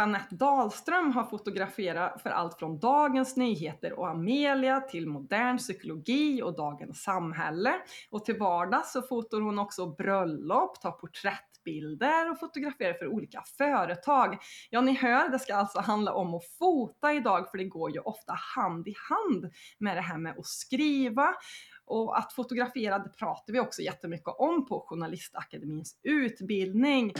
Jeanette Dahlström har fotograferat för allt från Dagens Nyheter och Amelia till modern psykologi och Dagens Samhälle. Och till vardags så fotar hon också bröllop, tar porträttbilder och fotograferar för olika företag. Ja, ni hör, det ska alltså handla om att fota idag för det går ju ofta hand i hand med det här med att skriva. Och att fotografera det pratar vi också jättemycket om på Journalistakademins utbildning.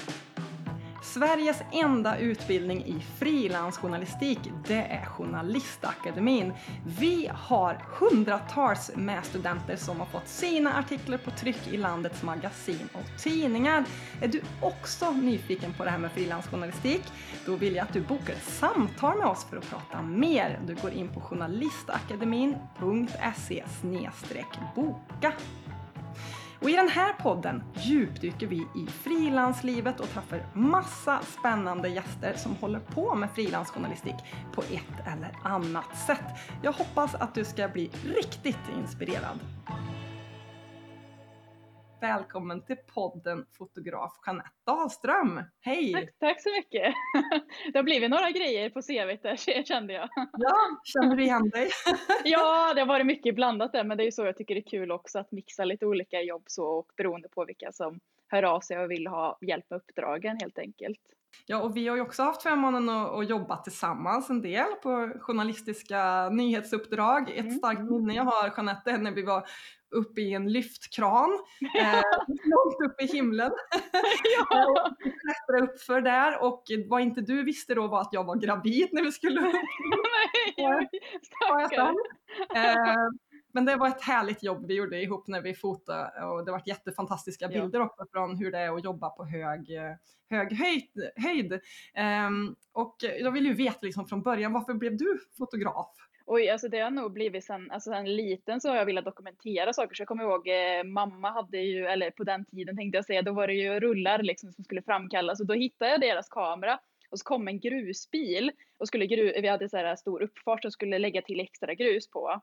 Sveriges enda utbildning i frilansjournalistik, det är Journalistakademin. Vi har hundratals med studenter som har fått sina artiklar på tryck i landets magasin och tidningar. Är du också nyfiken på det här med frilansjournalistik? Då vill jag att du bokar ett samtal med oss för att prata mer. Du går in på journalistakademin.se boka. Och i den här podden djupdyker vi i frilanslivet och träffar massa spännande gäster som håller på med frilansjournalistik på ett eller annat sätt. Jag hoppas att du ska bli riktigt inspirerad. Välkommen till podden fotograf Jeanette Dahlström. Hej! Tack, tack, så mycket. Det har blivit några grejer på CV där kände jag. Ja, känner du igen dig? Ja, det har varit mycket blandat där men det är så jag tycker det är kul också att mixa lite olika jobb så och beroende på vilka som hör av sig och vill ha hjälp med uppdragen helt enkelt. Ja, och vi har ju också haft förmånen att, att jobba tillsammans en del på journalistiska nyhetsuppdrag. Ett mm. starkt minne jag har, Jeanette, när vi var uppe i en lyftkran, eh, långt upp i himlen. ja. klättrade upp för där och vad inte du visste då var att jag var gravid när vi skulle upp. Nej, jag, men det var ett härligt jobb vi gjorde ihop när vi fotade och det var jättefantastiska bilder ja. också från hur det är att jobba på hög, hög höjd. höjd. Um, och jag vill ju veta liksom från början, varför blev du fotograf? Oj, alltså det har nog blivit sen, alltså sen liten så har jag velat dokumentera saker. Så jag kommer ihåg eh, mamma hade ju, eller på den tiden tänkte jag säga, då var det ju rullar liksom som skulle framkallas och då hittade jag deras kamera och så kom en grusbil och skulle gru, vi hade så här stor uppfart och skulle lägga till extra grus på.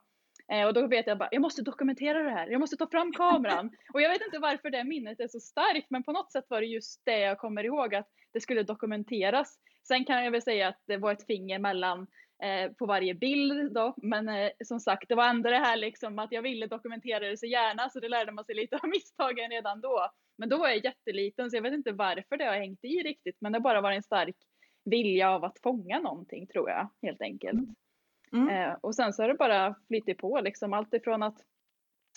Eh, och då vet jag bara, jag måste dokumentera det här, jag måste ta fram kameran. och jag vet inte varför det minnet är så starkt, men på något sätt var det just det jag kommer ihåg, att det skulle dokumenteras. Sen kan jag väl säga att det var ett finger mellan eh, på varje bild då, men eh, som sagt, det var ändå det här liksom att jag ville dokumentera det så gärna, så det lärde man sig lite av misstagen redan då. Men då var jag jätteliten, så jag vet inte varför det har hängt i riktigt, men det bara var en stark vilja av att fånga någonting tror jag, helt enkelt. Mm. Eh, och sen så har det bara flyttit på liksom allt ifrån att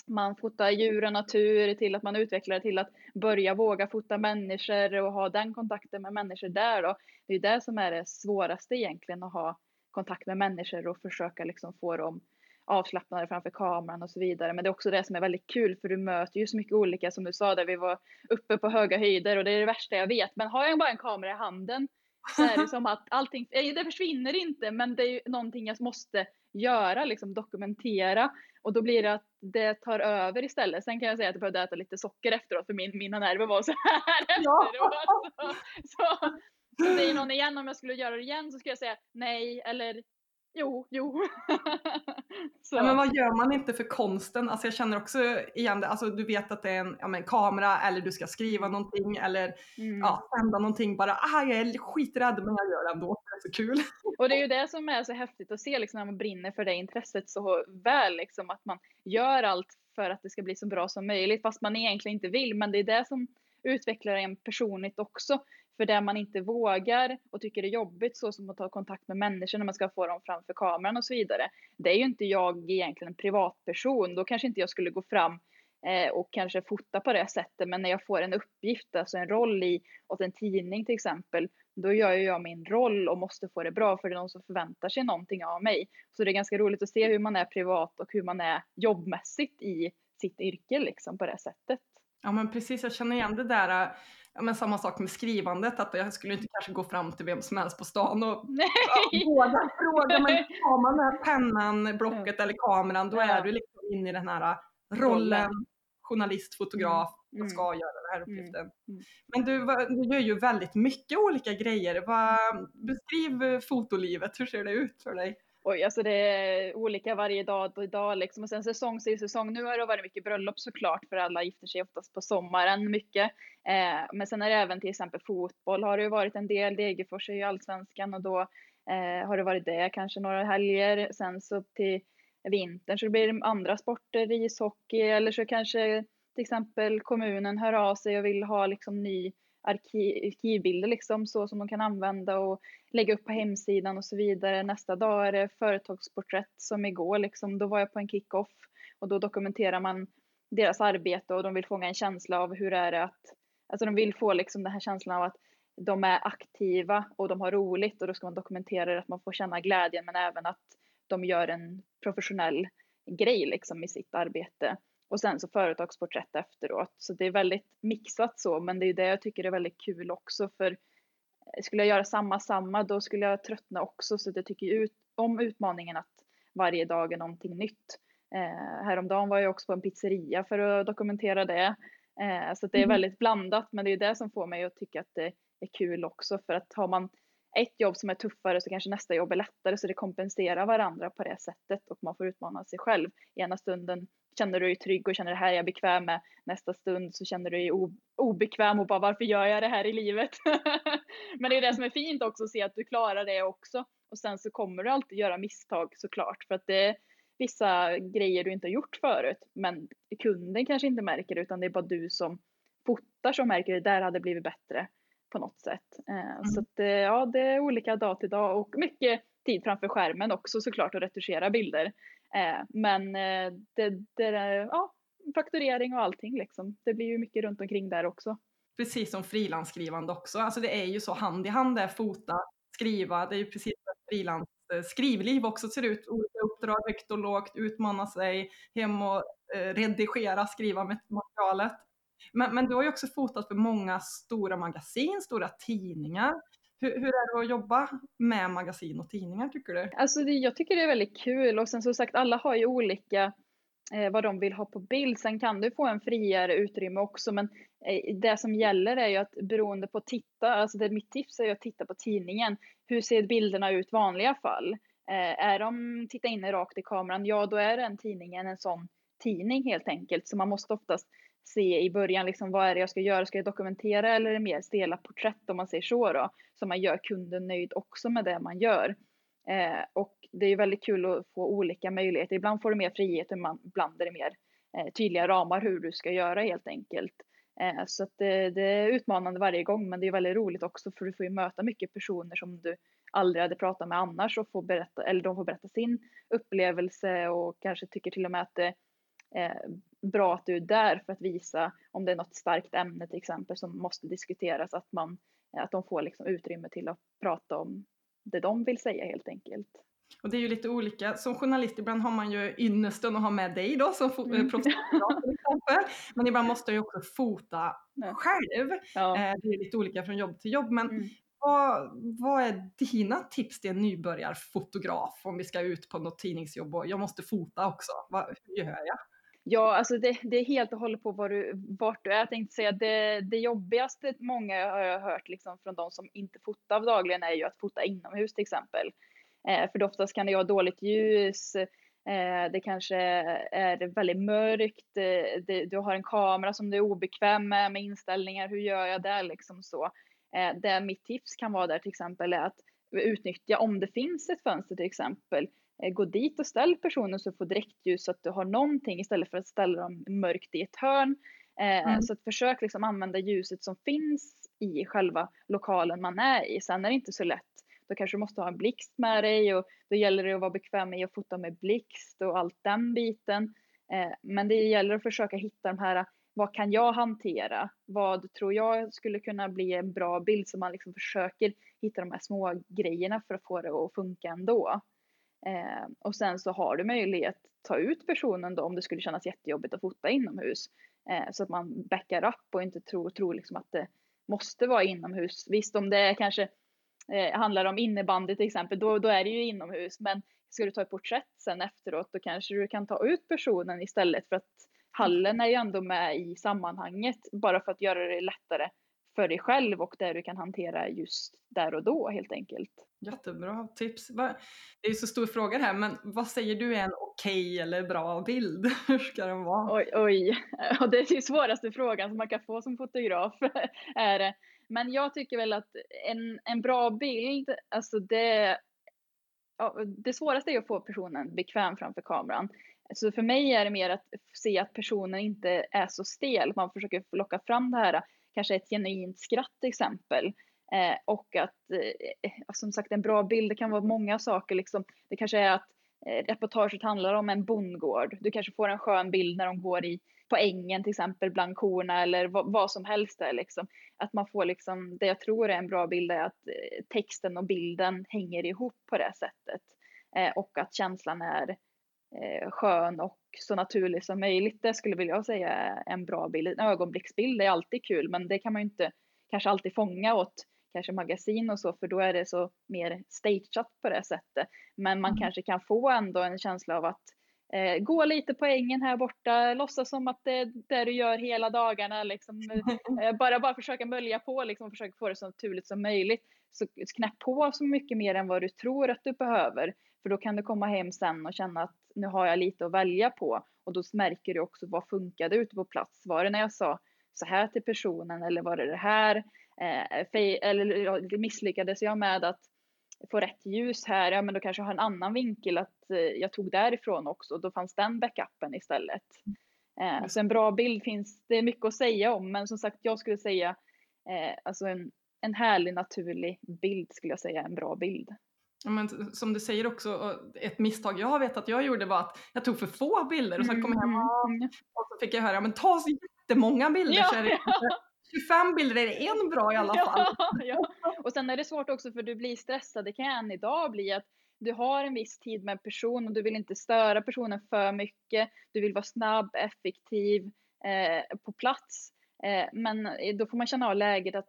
man fotar djur och natur till att man utvecklar det till att börja våga fota människor och ha den kontakten med människor där. Och det är det som är det svåraste egentligen att ha kontakt med människor och försöka liksom få dem avslappnade framför kameran och så vidare. Men det är också det som är väldigt kul för du möter ju så mycket olika som du sa där vi var uppe på höga höjder och det är det värsta jag vet. Men har jag bara en kamera i handen så är det som att allting, eh, det försvinner inte men det är ju någonting jag måste göra, liksom dokumentera. Och då blir det att det tar över istället. Sen kan jag säga att jag behövde äta lite socker efteråt för min, mina nerver var så här ja. efteråt. Så, så, så säger någon igen om jag skulle göra det igen så skulle jag säga nej eller Jo, jo. ja, men vad gör man inte för konsten? Alltså jag känner också igen det, alltså du vet att det är en ja, men, kamera eller du ska skriva någonting eller mm. ja, sända någonting bara, ah, jag är skiträdd men jag gör det ändå, det är så kul. Och det är ju det som är så häftigt att se liksom, när man brinner för det intresset så väl, liksom, att man gör allt för att det ska bli så bra som möjligt fast man egentligen inte vill, men det är det som utvecklar en personligt också. För det man inte vågar och tycker är jobbigt, så som att ta kontakt med människor när man ska få dem framför kameran och så vidare. Det är ju inte jag egentligen en privatperson. Då kanske inte jag skulle gå fram eh, och kanske fota på det sättet. Men när jag får en uppgift, alltså en roll i, åt en tidning till exempel, då gör jag min roll och måste få det bra för det är någon som förväntar sig någonting av mig. Så det är ganska roligt att se hur man är privat och hur man är jobbmässigt i sitt yrke liksom på det sättet. Ja men precis, jag känner igen det där ja, men samma sak med skrivandet, att jag skulle inte kanske gå fram till vem som helst på stan och våga fråga, men har man den här pennan, blocket eller kameran, då är du liksom inne i den här rollen, journalist, fotograf, jag mm. ska göra den här mm. uppgiften. Mm. Men du, du gör ju väldigt mycket olika grejer. Vad, beskriv fotolivet, hur ser det ut för dig? Oj, alltså det är olika varje dag och dag liksom. Och sen säsong till säsong. Nu har det varit mycket bröllop såklart för alla gifter sig oftast på sommaren mycket. Eh, men sen är det även till exempel fotboll har det ju varit en del. Degerfors är ju allsvenskan och då eh, har det varit det kanske några helger. Sen så till vintern så blir det andra sporter, ishockey eller så kanske till exempel kommunen hör av sig och vill ha liksom ny arkivbilder liksom så som de kan använda och lägga upp på hemsidan och så vidare. Nästa dag är det företagsporträtt som igår liksom. Då var jag på en kick-off och då dokumenterar man deras arbete och de vill fånga en känsla av hur är det att, alltså de vill få liksom den här känslan av att de är aktiva och de har roligt och då ska man dokumentera det, att man får känna glädjen men även att de gör en professionell grej liksom i sitt arbete. Och sen så företagsporträtt efteråt. Så det är väldigt mixat så, men det är det jag tycker är väldigt kul också för eh, skulle jag göra samma samma då skulle jag tröttna också så jag tycker ut, om utmaningen att varje dag är någonting nytt. Eh, häromdagen var jag också på en pizzeria för att dokumentera det. Eh, så det är mm. väldigt blandat men det är det som får mig att tycka att det är kul också för att har man ett jobb som är tuffare så kanske nästa jobb är lättare så det kompenserar varandra på det sättet och man får utmana sig själv. Ena stunden känner du dig trygg och känner det här är jag bekväm med. Nästa stund så känner du dig obekväm och bara varför gör jag det här i livet? Men det är det som är fint också att se att du klarar det också. Och sen så kommer du alltid göra misstag såklart för att det är vissa grejer du inte har gjort förut. Men kunden kanske inte märker det utan det är bara du som fotar som märker det där hade blivit bättre på något sätt. Eh, mm. Så att, eh, ja, det är olika dag till dag och mycket tid framför skärmen också såklart att retuschera bilder. Eh, men eh, det, det ja, fakturering och allting liksom. Det blir ju mycket runt omkring där också. Precis som frilansskrivande också. Alltså det är ju så hand i hand där, fota, skriva. Det är ju precis som frilans eh, skrivliv också ser ut. Olika uppdrag, högt och lågt, utmana sig, hem och redigera, skriva med materialet. Men, men du har ju också fotat för många stora magasin, stora tidningar. Hur, hur, är det att jobba med magasin och tidningar tycker du? Alltså det, jag tycker det är väldigt kul och sen som sagt alla har ju olika eh, vad de vill ha på bild. Sen kan du få en friare utrymme också men eh, det som gäller är ju att beroende på titta, alltså det, mitt tips är ju att titta på tidningen. Hur ser bilderna ut i vanliga fall? Eh, är de titta inne rakt i kameran, ja då är den tidningen en sån tidning helt enkelt. Så man måste oftast se i början, liksom, vad är det jag ska göra? Ska jag dokumentera eller är det mer stela porträtt om man säger så då? Så man gör kunden nöjd också med det man gör. Eh, och det är väldigt kul att få olika möjligheter. Ibland får du mer frihet, ibland är det mer eh, tydliga ramar hur du ska göra helt enkelt. Eh, så att det, det, är utmanande varje gång men det är väldigt roligt också för du får ju möta mycket personer som du aldrig hade pratat med annars och får berätta, eller de får berätta sin upplevelse och kanske tycker till och med att det eh, bra att du är där för att visa om det är något starkt ämne till exempel som måste diskuteras, att, man, att de får liksom utrymme till att prata om det de vill säga helt enkelt. Och det är ju lite olika. Som journalist ibland har man ju ynnesten att ha med dig då som mm. Eh, professional till exempel. Men ibland måste jag ju också fota ja. själv. Ja. Eh, det är lite olika från jobb till jobb. Men mm. vad, vad är dina tips till en nybörjarfotograf om vi ska ut på något tidningsjobb och jag måste fota också? Vad, hur gör jag? Ja, alltså det, det är helt och hållet på var du, vart du är. Jag tänkte säga det, det jobbigaste många har jag hört liksom från de som inte fotar dagligen är ju att fota inomhus till exempel. Eh, för oftast kan det vara dåligt ljus, eh, det kanske är väldigt mörkt, eh, det, du har en kamera som du är obekväm med, med inställningar, hur gör jag det liksom så. Eh, det mitt tips kan vara där till exempel är att utnyttja om det finns ett fönster till exempel Eh, gå dit och ställ personen så du får direktljus så att du har någonting istället för att ställa dem mörkt i ett hörn. Eh, mm. Så att försök liksom använda ljuset som finns i själva lokalen man är i. Sen är det inte så lätt. Då kanske du måste ha en blixt med dig och då gäller det att vara bekväm med att fota med blixt och allt den biten. Eh, men det gäller att försöka hitta de här, vad kan jag hantera? Vad tror jag skulle kunna bli en bra bild? Så man liksom försöker hitta de här små grejerna för att få det att funka ändå. Eh, och sen så har du möjlighet att ta ut personen då om det skulle kännas jättejobbigt att fota inomhus. Eh, så att man backar upp och inte tror, tror liksom att det måste vara inomhus. Visst om det kanske eh, handlar om innebandy till exempel, då, då är det ju inomhus. Men ska du ta ett porträtt sen efteråt då kanske du kan ta ut personen istället för att hallen är ju ändå med i sammanhanget bara för att göra det lättare för dig själv och det du kan hantera just där och då helt enkelt. Jättebra tips. Det är ju så stor fråga här, men vad säger du är en okej eller bra bild? Hur ska den vara? Oj, oj. Och det är den svåraste frågan som man kan få som fotograf. är det. Men jag tycker väl att en, en bra bild, alltså det, det svåraste är att få personen bekväm framför kameran. Så för mig är det mer att se att personen inte är så stel. Man försöker locka fram det här, kanske ett genuint skratt till exempel. Eh, och att, eh, eh, som sagt, en bra bild, det kan vara många saker. Liksom. Det kanske är att eh, reportaget handlar om en bondgård. Du kanske får en skön bild när de går i, på ängen till exempel bland korna eller vad, vad som helst där liksom. Att man får liksom, det jag tror är en bra bild är att eh, texten och bilden hänger ihop på det sättet. Eh, och att känslan är eh, skön och så naturlig som möjligt. Det skulle jag säga en bra bild. En ögonblicksbild är alltid kul men det kan man ju inte kanske alltid fånga åt kanske magasin och så för då är det så mer stageat på det sättet. Men man mm. kanske kan få ändå en känsla av att eh, gå lite på ängen här borta, låtsas som att det är det du gör hela dagarna, liksom, eh, bara, bara försöka mölja på liksom, och försöka få det så naturligt som möjligt. Så knäpp på så mycket mer än vad du tror att du behöver. För då kan du komma hem sen och känna att nu har jag lite att välja på. Och då märker du också vad funkade ute på plats. Var det när jag sa så här till personen eller var det det här? Eh, eller misslyckades jag med att få rätt ljus här, ja men då kanske jag har en annan vinkel att eh, jag tog därifrån också. Då fanns den backupen istället. Eh, så en bra bild finns det är mycket att säga om, men som sagt jag skulle säga eh, alltså en, en härlig naturlig bild skulle jag säga en bra bild. Men som du säger också, ett misstag jag vet att jag gjorde var att jag tog för få bilder och sen kom jag hem mm. och så fick jag höra, men ta så jättemånga bilder ja. så är det 25 bilder är det en bra i alla fall. Ja, ja. Och sen är det svårt också för du blir stressad, det kan jag än idag bli, att du har en viss tid med en person och du vill inte störa personen för mycket. Du vill vara snabb, effektiv, eh, på plats. Eh, men då får man känna av läget att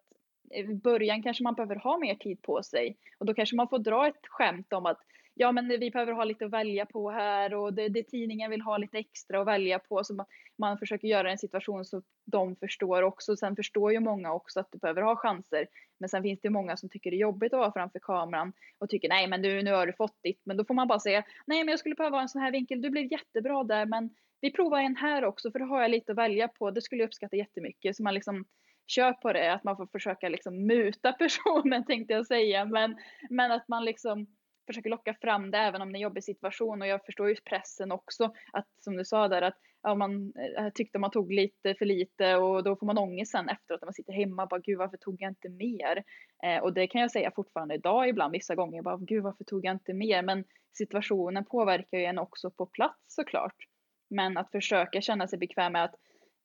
Eh, i början kanske man behöver ha mer tid på sig. Och då kanske man får dra ett skämt om att ja men vi behöver ha lite att välja på här och det, det tidningen vill ha lite extra att välja på. Så man, man försöker göra en situation så de förstår också. Sen förstår ju många också att du behöver ha chanser. Men sen finns det många som tycker det är jobbigt att vara framför kameran och tycker nej men du, nu har du fått ditt. Men då får man bara säga nej men jag skulle behöva ha en sån här vinkel. Du blev jättebra där men vi provar en här också för då har jag lite att välja på. Det skulle jag uppskatta jättemycket. Så man liksom kör på det, att man får försöka liksom muta personen tänkte jag säga. Men, men att man liksom försöker locka fram det även om det är en jobbig situation och jag förstår ju pressen också att som du sa där att ja, man eh, tyckte man tog lite för lite och då får man ångest sen efteråt när man sitter hemma bara gud varför tog jag inte mer? Eh, och det kan jag säga fortfarande idag ibland vissa gånger bara gud varför tog jag inte mer? Men situationen påverkar ju en också på plats såklart. Men att försöka känna sig bekväm med att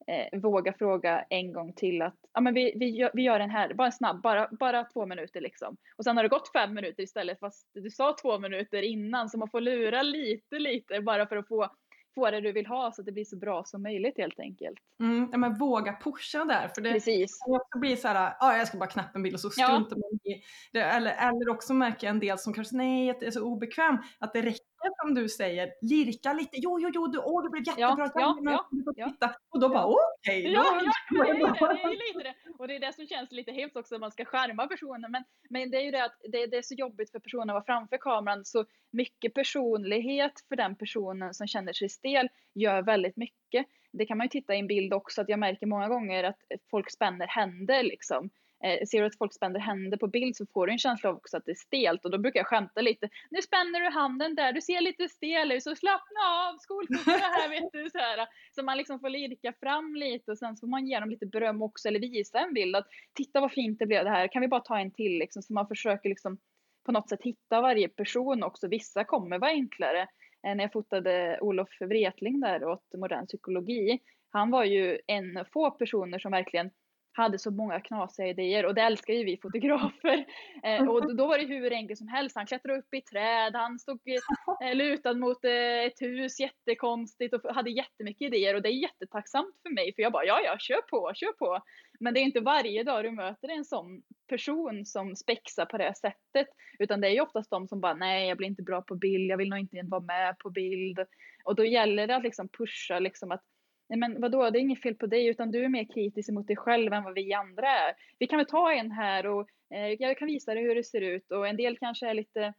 eh, våga fråga en gång till att ja, men vi, vi, gör, vi gör den här, bara snabb, bara, bara två minuter liksom. Och sen har det gått fem minuter istället fast du sa två minuter innan så man får lura lite lite bara för att få få det du vill ha så att det blir så bra som möjligt helt enkelt. Mm, ja, men våga pusha där. För det Precis. kan bli så här, ah, jag ska bara knappa en bild och så struntar ja. man i det. Eller, eller också märker jag en del som kanske, nej, jag är så obekväm, att det räcker som du säger, lirka lite, jo, jo, jo, du, åh, det blev jättebra, ja, ja, ja, ja. och då bara okej. Okay, ja, ja, är, det är lite det. Och det är det som känns lite hemskt också, att man ska skärma personen. Men, men det är ju det att det, det är så jobbigt för personen att vara framför kameran, så mycket personlighet för den personen som känner sig stel gör väldigt mycket. Det kan man ju titta i en bild också, att jag märker många gånger att folk spänner händer liksom eh, ser du att folk spänner händer på bild så får du en känsla av också att det är stelt och då brukar jag skämta lite. Nu spänner du handen där, du ser lite stel ut så slappna av, skolfotona här vet du. Så, här. så man liksom får lirka fram lite och sen så får man ge dem lite beröm också eller visa en bild att titta vad fint det blev det här, kan vi bara ta en till liksom så man försöker liksom på något sätt hitta varje person också. Vissa kommer vara enklare. Eh, när jag fotade Olof Wretling där åt modern psykologi, han var ju en få personer som verkligen hade så många knasiga idéer och det älskar ju vi fotografer. Eh, och då var det hur enkelt som helst. Han klättrade upp i träd, han stod eh, lutad mot eh, ett hus jättekonstigt och hade jättemycket idéer och det är jättetacksamt för mig för jag bara ja, ja, kör på, kör på. Men det är inte varje dag du möter en sån person som spexar på det sättet utan det är ju oftast de som bara nej, jag blir inte bra på bild, jag vill nog inte vara med på bild. Och då gäller det att liksom pusha liksom att nej men vadå, det är inget fel på dig utan du är mer kritisk mot dig själv än vad vi andra är. Vi kan väl ta en här och eh, jag kan visa dig hur det ser ut och en del kanske är lite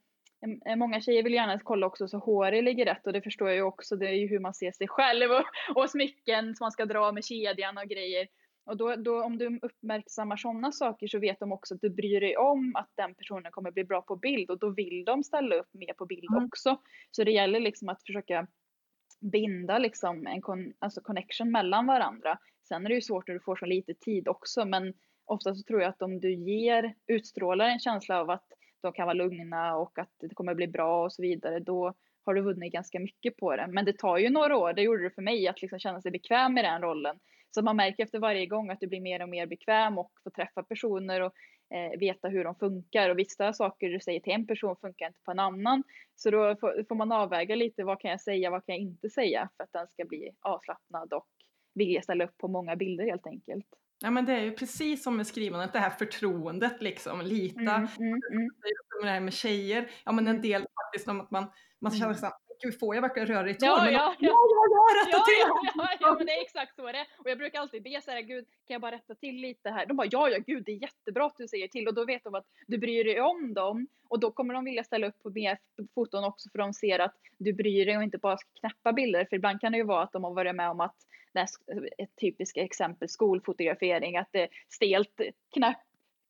Många tjejer vill gärna kolla också så håret ligger rätt och det förstår jag ju också. Det är ju hur man ser sig själv och, och smycken som man ska dra med kedjan och grejer. Och då, då, om du uppmärksammar sådana saker så vet de också att du bryr dig om att den personen kommer bli bra på bild och då vill de ställa upp mer på bild mm. också. Så det gäller liksom att försöka binda liksom en con alltså connection mellan varandra. Sen är det ju svårt när du får så lite tid också men ofta så tror jag att om du ger, utstrålar en känsla av att de kan vara lugna och att det kommer bli bra och så vidare, då har du vunnit ganska mycket på det. Men det tar ju några år, det gjorde det för mig, att liksom känna sig bekväm i den rollen. Så man märker efter varje gång att du blir mer och mer bekväm och får träffa personer och eh, veta hur de funkar. Och vissa saker du säger till en person funkar inte på en annan. Så då får, får man avväga lite, vad kan jag säga, vad kan jag inte säga för att den ska bli avslappnad och vilja ställa upp på många bilder helt enkelt. Ja men det är ju precis som med skrivandet, det här förtroendet liksom, lita. Mm, mm, mm. Det här med tjejer, ja men en del faktiskt om att man, man känner mm. Gud får jag verkligen röra i tår? Ja, men ja, ja, ja, ja, rätta ja, till! Ja, ja, ja, men det är exakt så det är. Och jag brukar alltid be så här, gud kan jag bara rätta till lite här? De bara, ja, ja, gud det är jättebra att du säger till och då vet de att du bryr dig om dem och då kommer de vilja ställa upp på mer foton också för de ser att du bryr dig och inte bara ska knäppa bilder. För ibland kan det ju vara att de har varit med om att det ett typiskt exempel skolfotografering, att det är stelt, knäpp,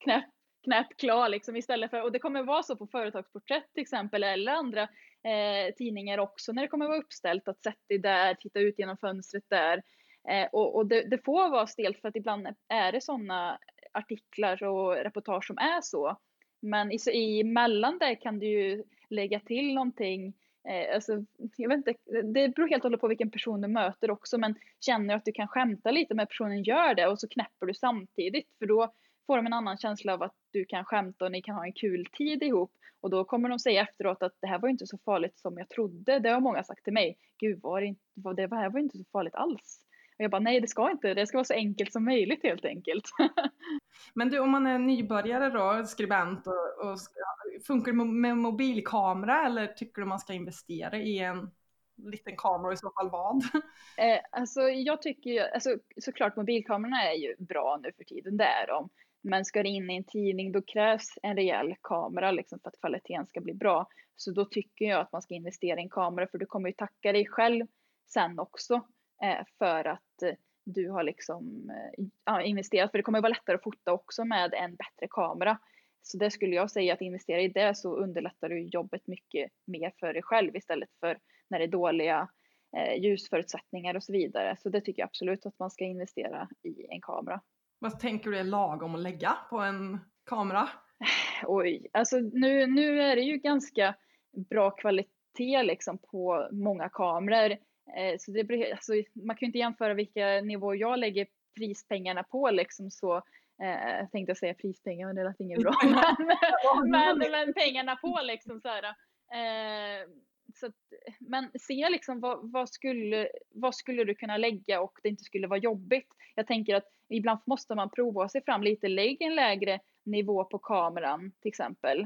knäpp, knäpp, klar liksom istället för, och det kommer vara så på företagsporträtt till exempel eller andra eh, tidningar också när det kommer vara uppställt att sätta dig där, titta ut genom fönstret där. Eh, och, och det, det, får vara stelt för att ibland är det sådana artiklar och reportage som är så. Men i, i mellan det kan du ju lägga till någonting Eh, alltså, jag vet inte, det beror helt och hållet på vilken person du möter också men känner du att du kan skämta lite med personen, gör det och så knäpper du samtidigt för då får de en annan känsla av att du kan skämta och ni kan ha en kul tid ihop och då kommer de säga efteråt att det här var inte så farligt som jag trodde. Det har många sagt till mig. Gud, var det, inte, det här var inte så farligt alls. Och jag bara, nej det ska inte, det ska vara så enkelt som möjligt helt enkelt. Men du, om man är nybörjare då, skribent, och, och funkar det med mobilkamera eller tycker du man ska investera i en liten kamera i så fall vad? Eh, alltså jag tycker ju, alltså, såklart mobilkamerorna är ju bra nu för tiden, det är de. Men ska det in i en tidning då krävs en rejäl kamera liksom, för att kvaliteten ska bli bra. Så då tycker jag att man ska investera i en kamera för du kommer ju tacka dig själv sen också eh, för att eh, du har liksom eh, investerat. För det kommer vara lättare att fota också med en bättre kamera. Så det skulle jag säga att investera i det så underlättar du jobbet mycket mer för dig själv istället för när det är dåliga eh, ljusförutsättningar och så vidare. Så det tycker jag absolut att man ska investera i en kamera. Vad tänker du är lagom att lägga på en kamera? Oj, alltså nu, nu är det ju ganska bra kvalitet liksom på många kameror. Eh, så det, alltså, man kan ju inte jämföra vilka nivåer jag lägger prispengarna på liksom så eh, jag tänkte säga prispengar men det lät inget bra. men, men, men, pengarna på liksom så här. Eh, så att, men se liksom vad, vad, skulle, vad skulle du kunna lägga och det inte skulle vara jobbigt. Jag tänker att ibland måste man prova sig fram lite. Lägg en lägre nivå på kameran till exempel.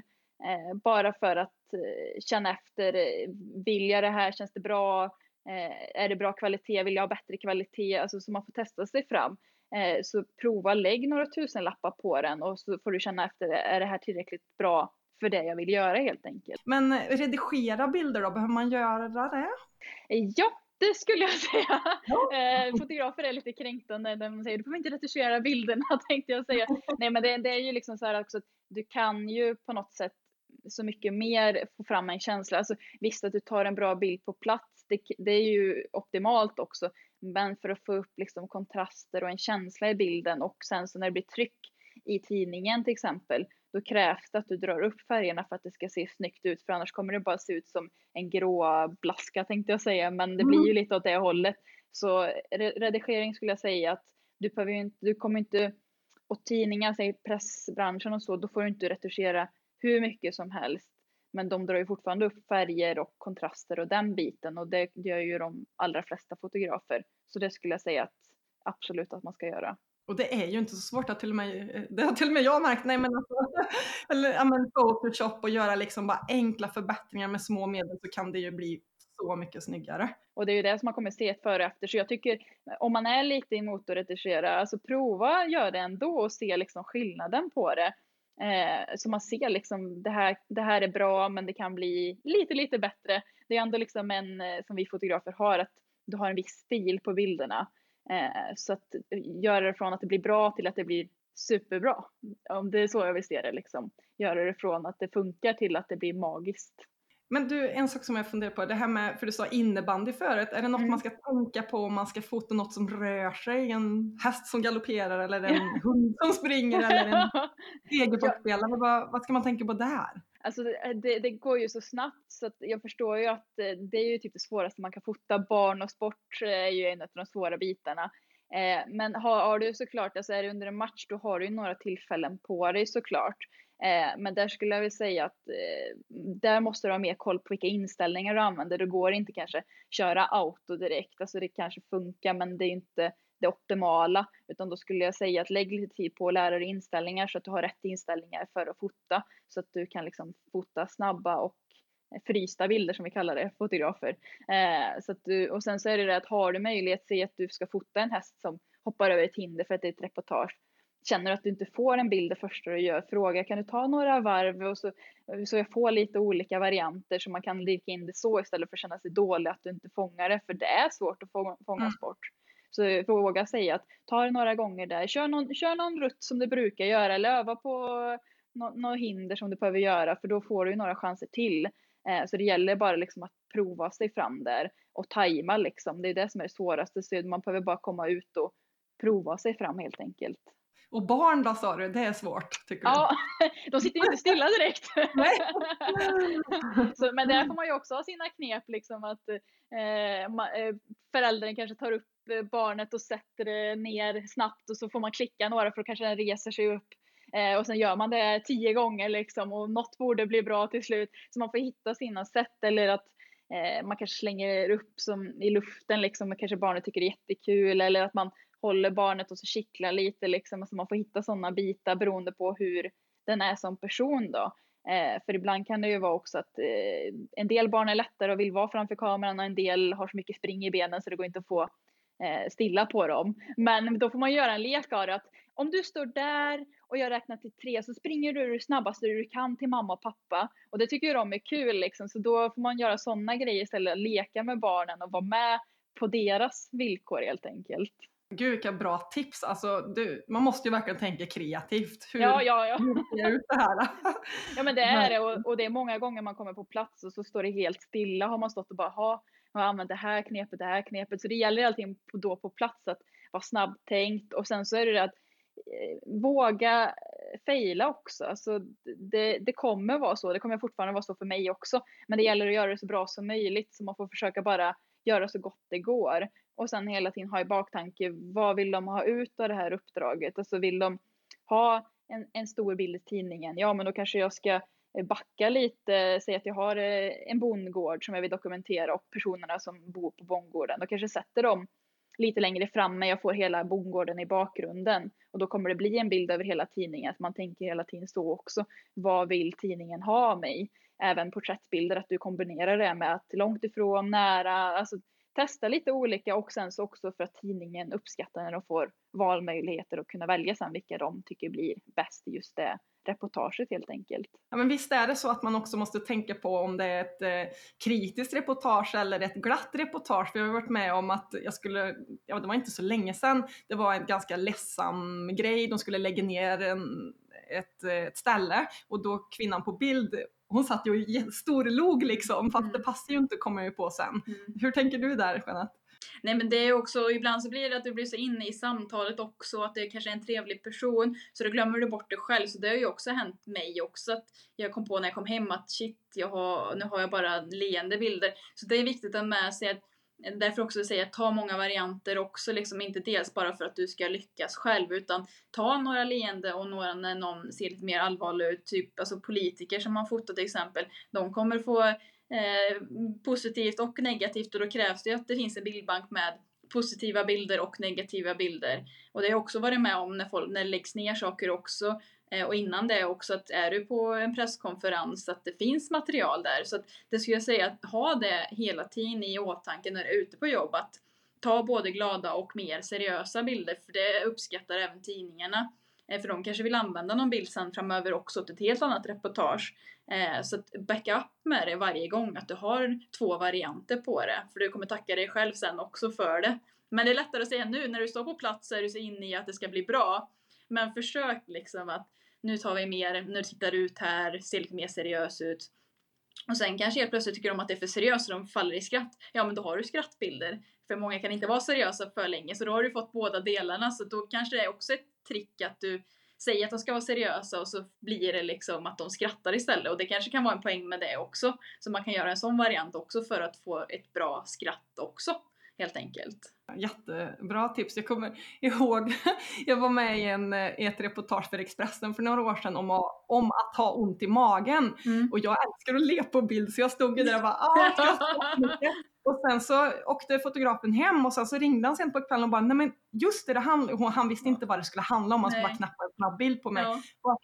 Eh, bara för att eh, känna efter, eh, vill jag det här, känns det bra, eh, är det bra kvalitet, vill jag ha bättre kvalitet, alltså så man får testa sig fram. Eh, så prova, lägg några tusenlappar på den och så får du känna efter, är det här tillräckligt bra för det jag vill göra helt enkelt. Men redigera bilder då, behöver man göra det? Ja, det skulle jag säga. Ja. Eh, fotografer är lite kränkta när de säger du får inte retuschera bilderna tänkte jag säga. Nej men det, det, är ju liksom så här också att du kan ju på något sätt så mycket mer få fram en känsla. Alltså, visst att du tar en bra bild på plats, det, det är ju optimalt också. Men för att få upp liksom kontraster och en känsla i bilden och sen så när det blir tryck i tidningen till exempel, då krävs det att du drar upp färgerna för att det ska se snyggt ut för annars kommer det bara se ut som en grå blaska tänkte jag säga men det blir ju mm. lite åt det hållet. Så redigering skulle jag säga att du, behöver inte, du kommer inte, och tidningar, säg pressbranschen och så, då får du inte retuschera hur mycket som helst. Men de drar ju fortfarande upp färger och kontraster och den biten och det gör ju de allra flesta fotografer. Så det skulle jag säga att absolut att man ska göra. Och det är ju inte så svårt, att till och med, eh, det har till och med jag märkt, nej men alltså, eller ja, men Photoshop och göra liksom bara enkla förbättringar med små medel så kan det ju bli så mycket snyggare. Och det är ju det som man kommer se före och efter. Så jag tycker om man är lite emot att retuschera, alltså prova gör det ändå och se liksom skillnaden på det. Eh, så man ser liksom det här, det här är bra men det kan bli lite, lite bättre. Det är ändå liksom en, eh, som vi fotografer har, att du har en viss stil på bilderna. Eh, så att göra det från att det blir bra till att det blir superbra. Om det är så jag vill se det liksom. Göra det från att det funkar till att det blir magiskt. Men du, en sak som jag funderar på, det här med, för du sa innebandy förut, är det något mm. man ska tänka på om man ska fota något som rör sig? En häst som galopperar eller en hund som springer eller en tegelbortspelare? Vad, vad ska man tänka på där? Alltså eh, det, det, går ju så snabbt så att jag förstår ju att eh, det är ju typ det svåraste man kan fota. Barn och sport eh, är ju en av de svåra bitarna. Eh, men har, har, du såklart, alltså är det under en match då har du ju några tillfällen på dig såklart. Eh, men där skulle jag vilja säga att eh, där måste du ha mer koll på vilka inställningar du använder. Det går inte kanske köra auto direkt, alltså det kanske funkar men det är inte det optimala. Utan då skulle jag säga att lägg lite tid på att lära dig inställningar så att du har rätt inställningar för att fota. Så att du kan liksom fota snabba och frysta bilder som vi kallar det, fotografer. Eh, så du, och sen så är det det att har du möjlighet, säg att du ska fota en häst som hoppar över ett hinder för att det är ett reportage. Känner du att du inte får en bild det första du gör, fråga kan du ta några varv och så, så jag får lite olika varianter så man kan lirka in det så istället för att känna sig dålig att du inte fångar det, för det är svårt att fånga, fånga mm. sport. Så våga säga att ta det några gånger där, kör någon, kör någon rutt som du brukar göra eller öva på något hinder som du behöver göra för då får du några chanser till. Eh, så det gäller bara liksom att prova sig fram där och tajma liksom. Det är det som är det svåraste. Så man behöver bara komma ut och prova sig fram helt enkelt. Och barn då sa du, det är svårt tycker du? Ja, de sitter ju inte stilla direkt. så, men där får man ju också ha sina knep liksom att eh, eh föräldern kanske tar upp Eh, barnet och sätter det ner snabbt och så får man klicka några för att kanske den reser sig upp Eh, och sen gör man det tio gånger liksom och något borde bli bra till slut. Så man får hitta sina sätt eller att eh, man kanske slänger upp som i luften liksom och kanske barnet tycker det är jättekul eller att man håller barnet och så kittlar lite liksom. Alltså man får hitta sådana bitar beroende på hur den är som person då. Eh, för ibland kan det ju vara också att eh, en del barn är lättare och vill vara framför kameran och en del har så mycket spring i benen så det går inte att få stilla på dem. Men då får man göra en lek av det att om du står där och jag räknar till tre så springer du det snabbaste du kan till mamma och pappa. Och det tycker de är kul liksom, så då får man göra sådana grejer istället, leka med barnen och vara med på deras villkor helt enkelt. Gud vilka bra tips! Alltså, du, man måste ju verkligen tänka kreativt. Hur ja, ja, ja. ser ut det här? ja men det är det och, och, det är många gånger man kommer på plats och så står det helt stilla. Har man stått och bara, ha, jag har använt det här knepet, det här knepet. Så det gäller alltid då på plats att vara snabbtänkt och sen så är det det att Eh, våga eh, fejla också. Alltså det, det kommer vara så, det kommer fortfarande vara så för mig också. Men det gäller att göra det så bra som möjligt så man får försöka bara göra så gott det går. Och sen hela tiden ha i baktanke, vad vill de ha ut av det här uppdraget? Alltså vill de ha en, en stor bild i tidningen? Ja, men då kanske jag ska Eh, backa lite, säg att jag har eh, en bondgård som jag vill dokumentera och personerna som bor på bondgården. Då kanske sätter dem lite längre fram när jag får hela bondgården i bakgrunden. Och då kommer det bli en bild över hela tidningen, att man tänker hela tiden så också. Vad vill tidningen ha av mig? Även porträttbilder, att du kombinerar det med att långt ifrån, nära, alltså testa lite olika och sen så också för att tidningen uppskattar när de får valmöjligheter och kunna välja sen vilka de tycker blir bäst i just det reportaget helt enkelt. Ja, men visst är det så att man också måste tänka på om det är ett eh, kritiskt reportage eller ett glatt reportage. Vi har varit med om att jag skulle, ja det var inte så länge sedan, det var en ganska ledsam grej, de skulle lägga ner en, ett, ett ställe och då kvinnan på bild hon satt ju och storlog liksom, fast mm. det passar ju inte kommer ju på sen. Mm. Hur tänker du där Jeanette? Nej men det är också, ibland så blir det att du blir så inne i samtalet också, att det kanske är en trevlig person, så då glömmer du bort dig själv. Så det har ju också hänt mig också, att jag kom på när jag kom hem att shit, jag har, nu har jag bara leende bilder. Så det är viktigt att ha med sig att Därför också säga ta många varianter också, liksom inte dels bara för att du ska lyckas själv utan ta några leende och några när någon ser lite mer allvarlig ut, typ alltså politiker som man fotar till exempel. De kommer få eh, positivt och negativt och då krävs det att det finns en bildbank med positiva bilder och negativa bilder. Och det har jag också varit med om när, folk, när det läggs ner saker också. Eh, och innan det också att är du på en presskonferens att det finns material där. Så att det skulle jag säga att ha det hela tiden i åtanke när du är ute på jobb. Att ta både glada och mer seriösa bilder för det uppskattar även tidningarna. Eh, för de kanske vill använda någon bild sen framöver också till ett helt annat reportage. Eh, så att backa upp med det varje gång, att du har två varianter på det. För du kommer tacka dig själv sen också för det. Men det är lättare att säga nu, när du står på plats så är du så inne i att det ska bli bra. Men försök liksom att nu tar vi mer, nu tittar du ut här, ser lite mer seriös ut. Och sen kanske helt plötsligt tycker de att det är för seriöst och de faller i skratt. Ja men då har du skrattbilder. För många kan inte vara seriösa för länge så då har du fått båda delarna så då kanske det är också ett trick att du säger att de ska vara seriösa och så blir det liksom att de skrattar istället och det kanske kan vara en poäng med det också. Så man kan göra en sån variant också för att få ett bra skratt också helt enkelt. Jättebra tips. Jag kommer ihåg, jag var med i, en, i ett reportage för Expressen för några år sedan om att, om att ha ont i magen. Mm. Och jag älskar att le på bild så jag stod där och bara ah, Och sen så åkte fotografen hem och sen så ringde han sent på kvällen och bara nej men just det, det han, han visste inte vad det skulle handla om, han skulle bara knappa en snabb bild på mig. Ja.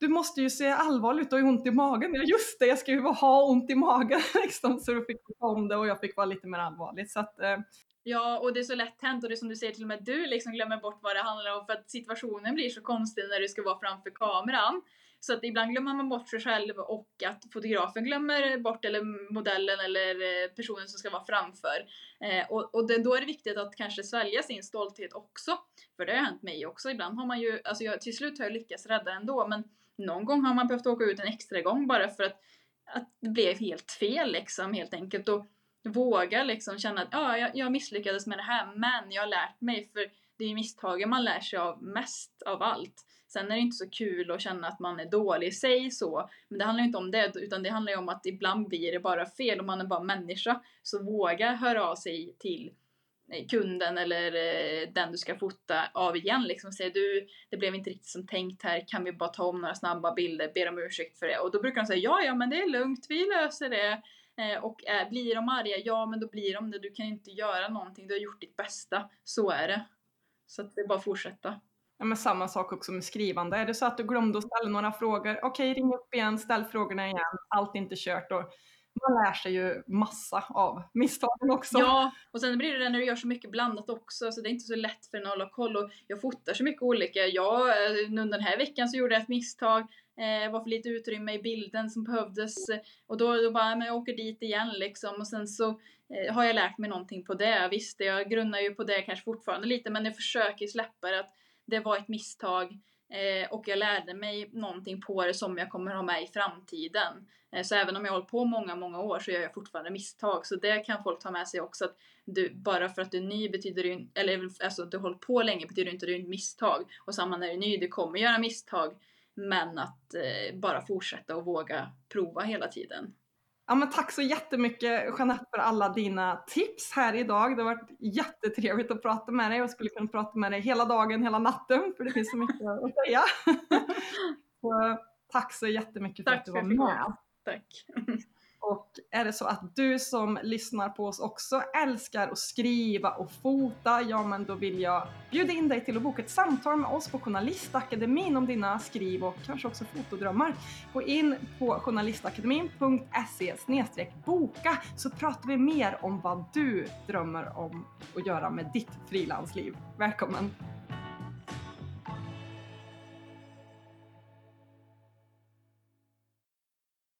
du måste ju se allvarlig ut och ont i magen. Ja just det, jag ska ju ha ont i magen liksom. Så då fick jag om det och jag fick vara lite mer allvarlig. Så att, eh, Ja, och det är så lätt hänt och det är som du säger till och med du liksom glömmer bort vad det handlar om för att situationen blir så konstig när du ska vara framför kameran. Så att ibland glömmer man bort sig själv och att fotografen glömmer bort eller modellen eller eh, personen som ska vara framför. Eh, och och det, då är det viktigt att kanske svälja sin stolthet också. För det har hänt mig också. Ibland har man ju, alltså jag, till slut har jag lyckats rädda ändå men någon gång har man behövt åka ut en extra gång bara för att, att det blev helt fel liksom helt enkelt. Och, våga liksom känna att ja, jag, jag misslyckades med det här men jag har lärt mig för det är ju misstagen man lär sig av mest av allt. Sen är det inte så kul att känna att man är dålig i sig så, men det handlar inte om det utan det handlar ju om att ibland blir det bara fel och man är bara människa. Så våga höra av sig till eh, kunden eller eh, den du ska fota av igen liksom. Säger du, det blev inte riktigt som tänkt här, kan vi bara ta om några snabba bilder, ber om ursäkt för det. Och då brukar de säga ja, ja men det är lugnt, vi löser det. Eh, och eh, blir de arga, ja men då blir de det. Du kan inte göra någonting, du har gjort ditt bästa. Så är det. Så att det är bara att fortsätta. Ja, men samma sak också med skrivande. Är det så att du glömde att ställa några frågor, okej ring upp igen, ställ frågorna igen, allt är inte kört. Och man lär sig ju massa av misstagen också. Ja, och sen blir det det när du gör så mycket blandat också, så det är inte så lätt för en att hålla koll. Och jag fotar så mycket olika. Jag, eh, under den här veckan så gjorde jag ett misstag eh, var för lite utrymme i bilden som behövdes. Och då, då bara, men jag åker dit igen liksom. Och sen så eh, har jag lärt mig någonting på det. Visst, jag grunnar ju på det kanske fortfarande lite, men jag försöker släppa det att det var ett misstag. Eh, och jag lärde mig någonting på det som jag kommer ha med i framtiden. Eh, så även om jag har hållit på många, många år så gör jag fortfarande misstag. Så det kan folk ta med sig också. Att du, bara för att du är ny betyder det eller alltså att du har hållit på länge betyder inte att du är ett misstag. Och samma när du är ny, du kommer göra misstag. Men att eh, bara fortsätta och våga prova hela tiden. Ja, men tack så jättemycket Jeanette för alla dina tips här idag. Det har varit jättetrevligt att prata med dig och jag skulle kunna prata med dig hela dagen, hela natten för det finns så mycket att säga. så, tack så jättemycket för tack att du var med. Tack. Och är det så att du som lyssnar på oss också älskar att skriva och fota, ja men då vill jag bjuda in dig till att boka ett samtal med oss på Journalistakademin om dina skriv och kanske också fotodrömmar. Gå in på journalistakademin.se boka så pratar vi mer om vad du drömmer om att göra med ditt frilansliv. Välkommen!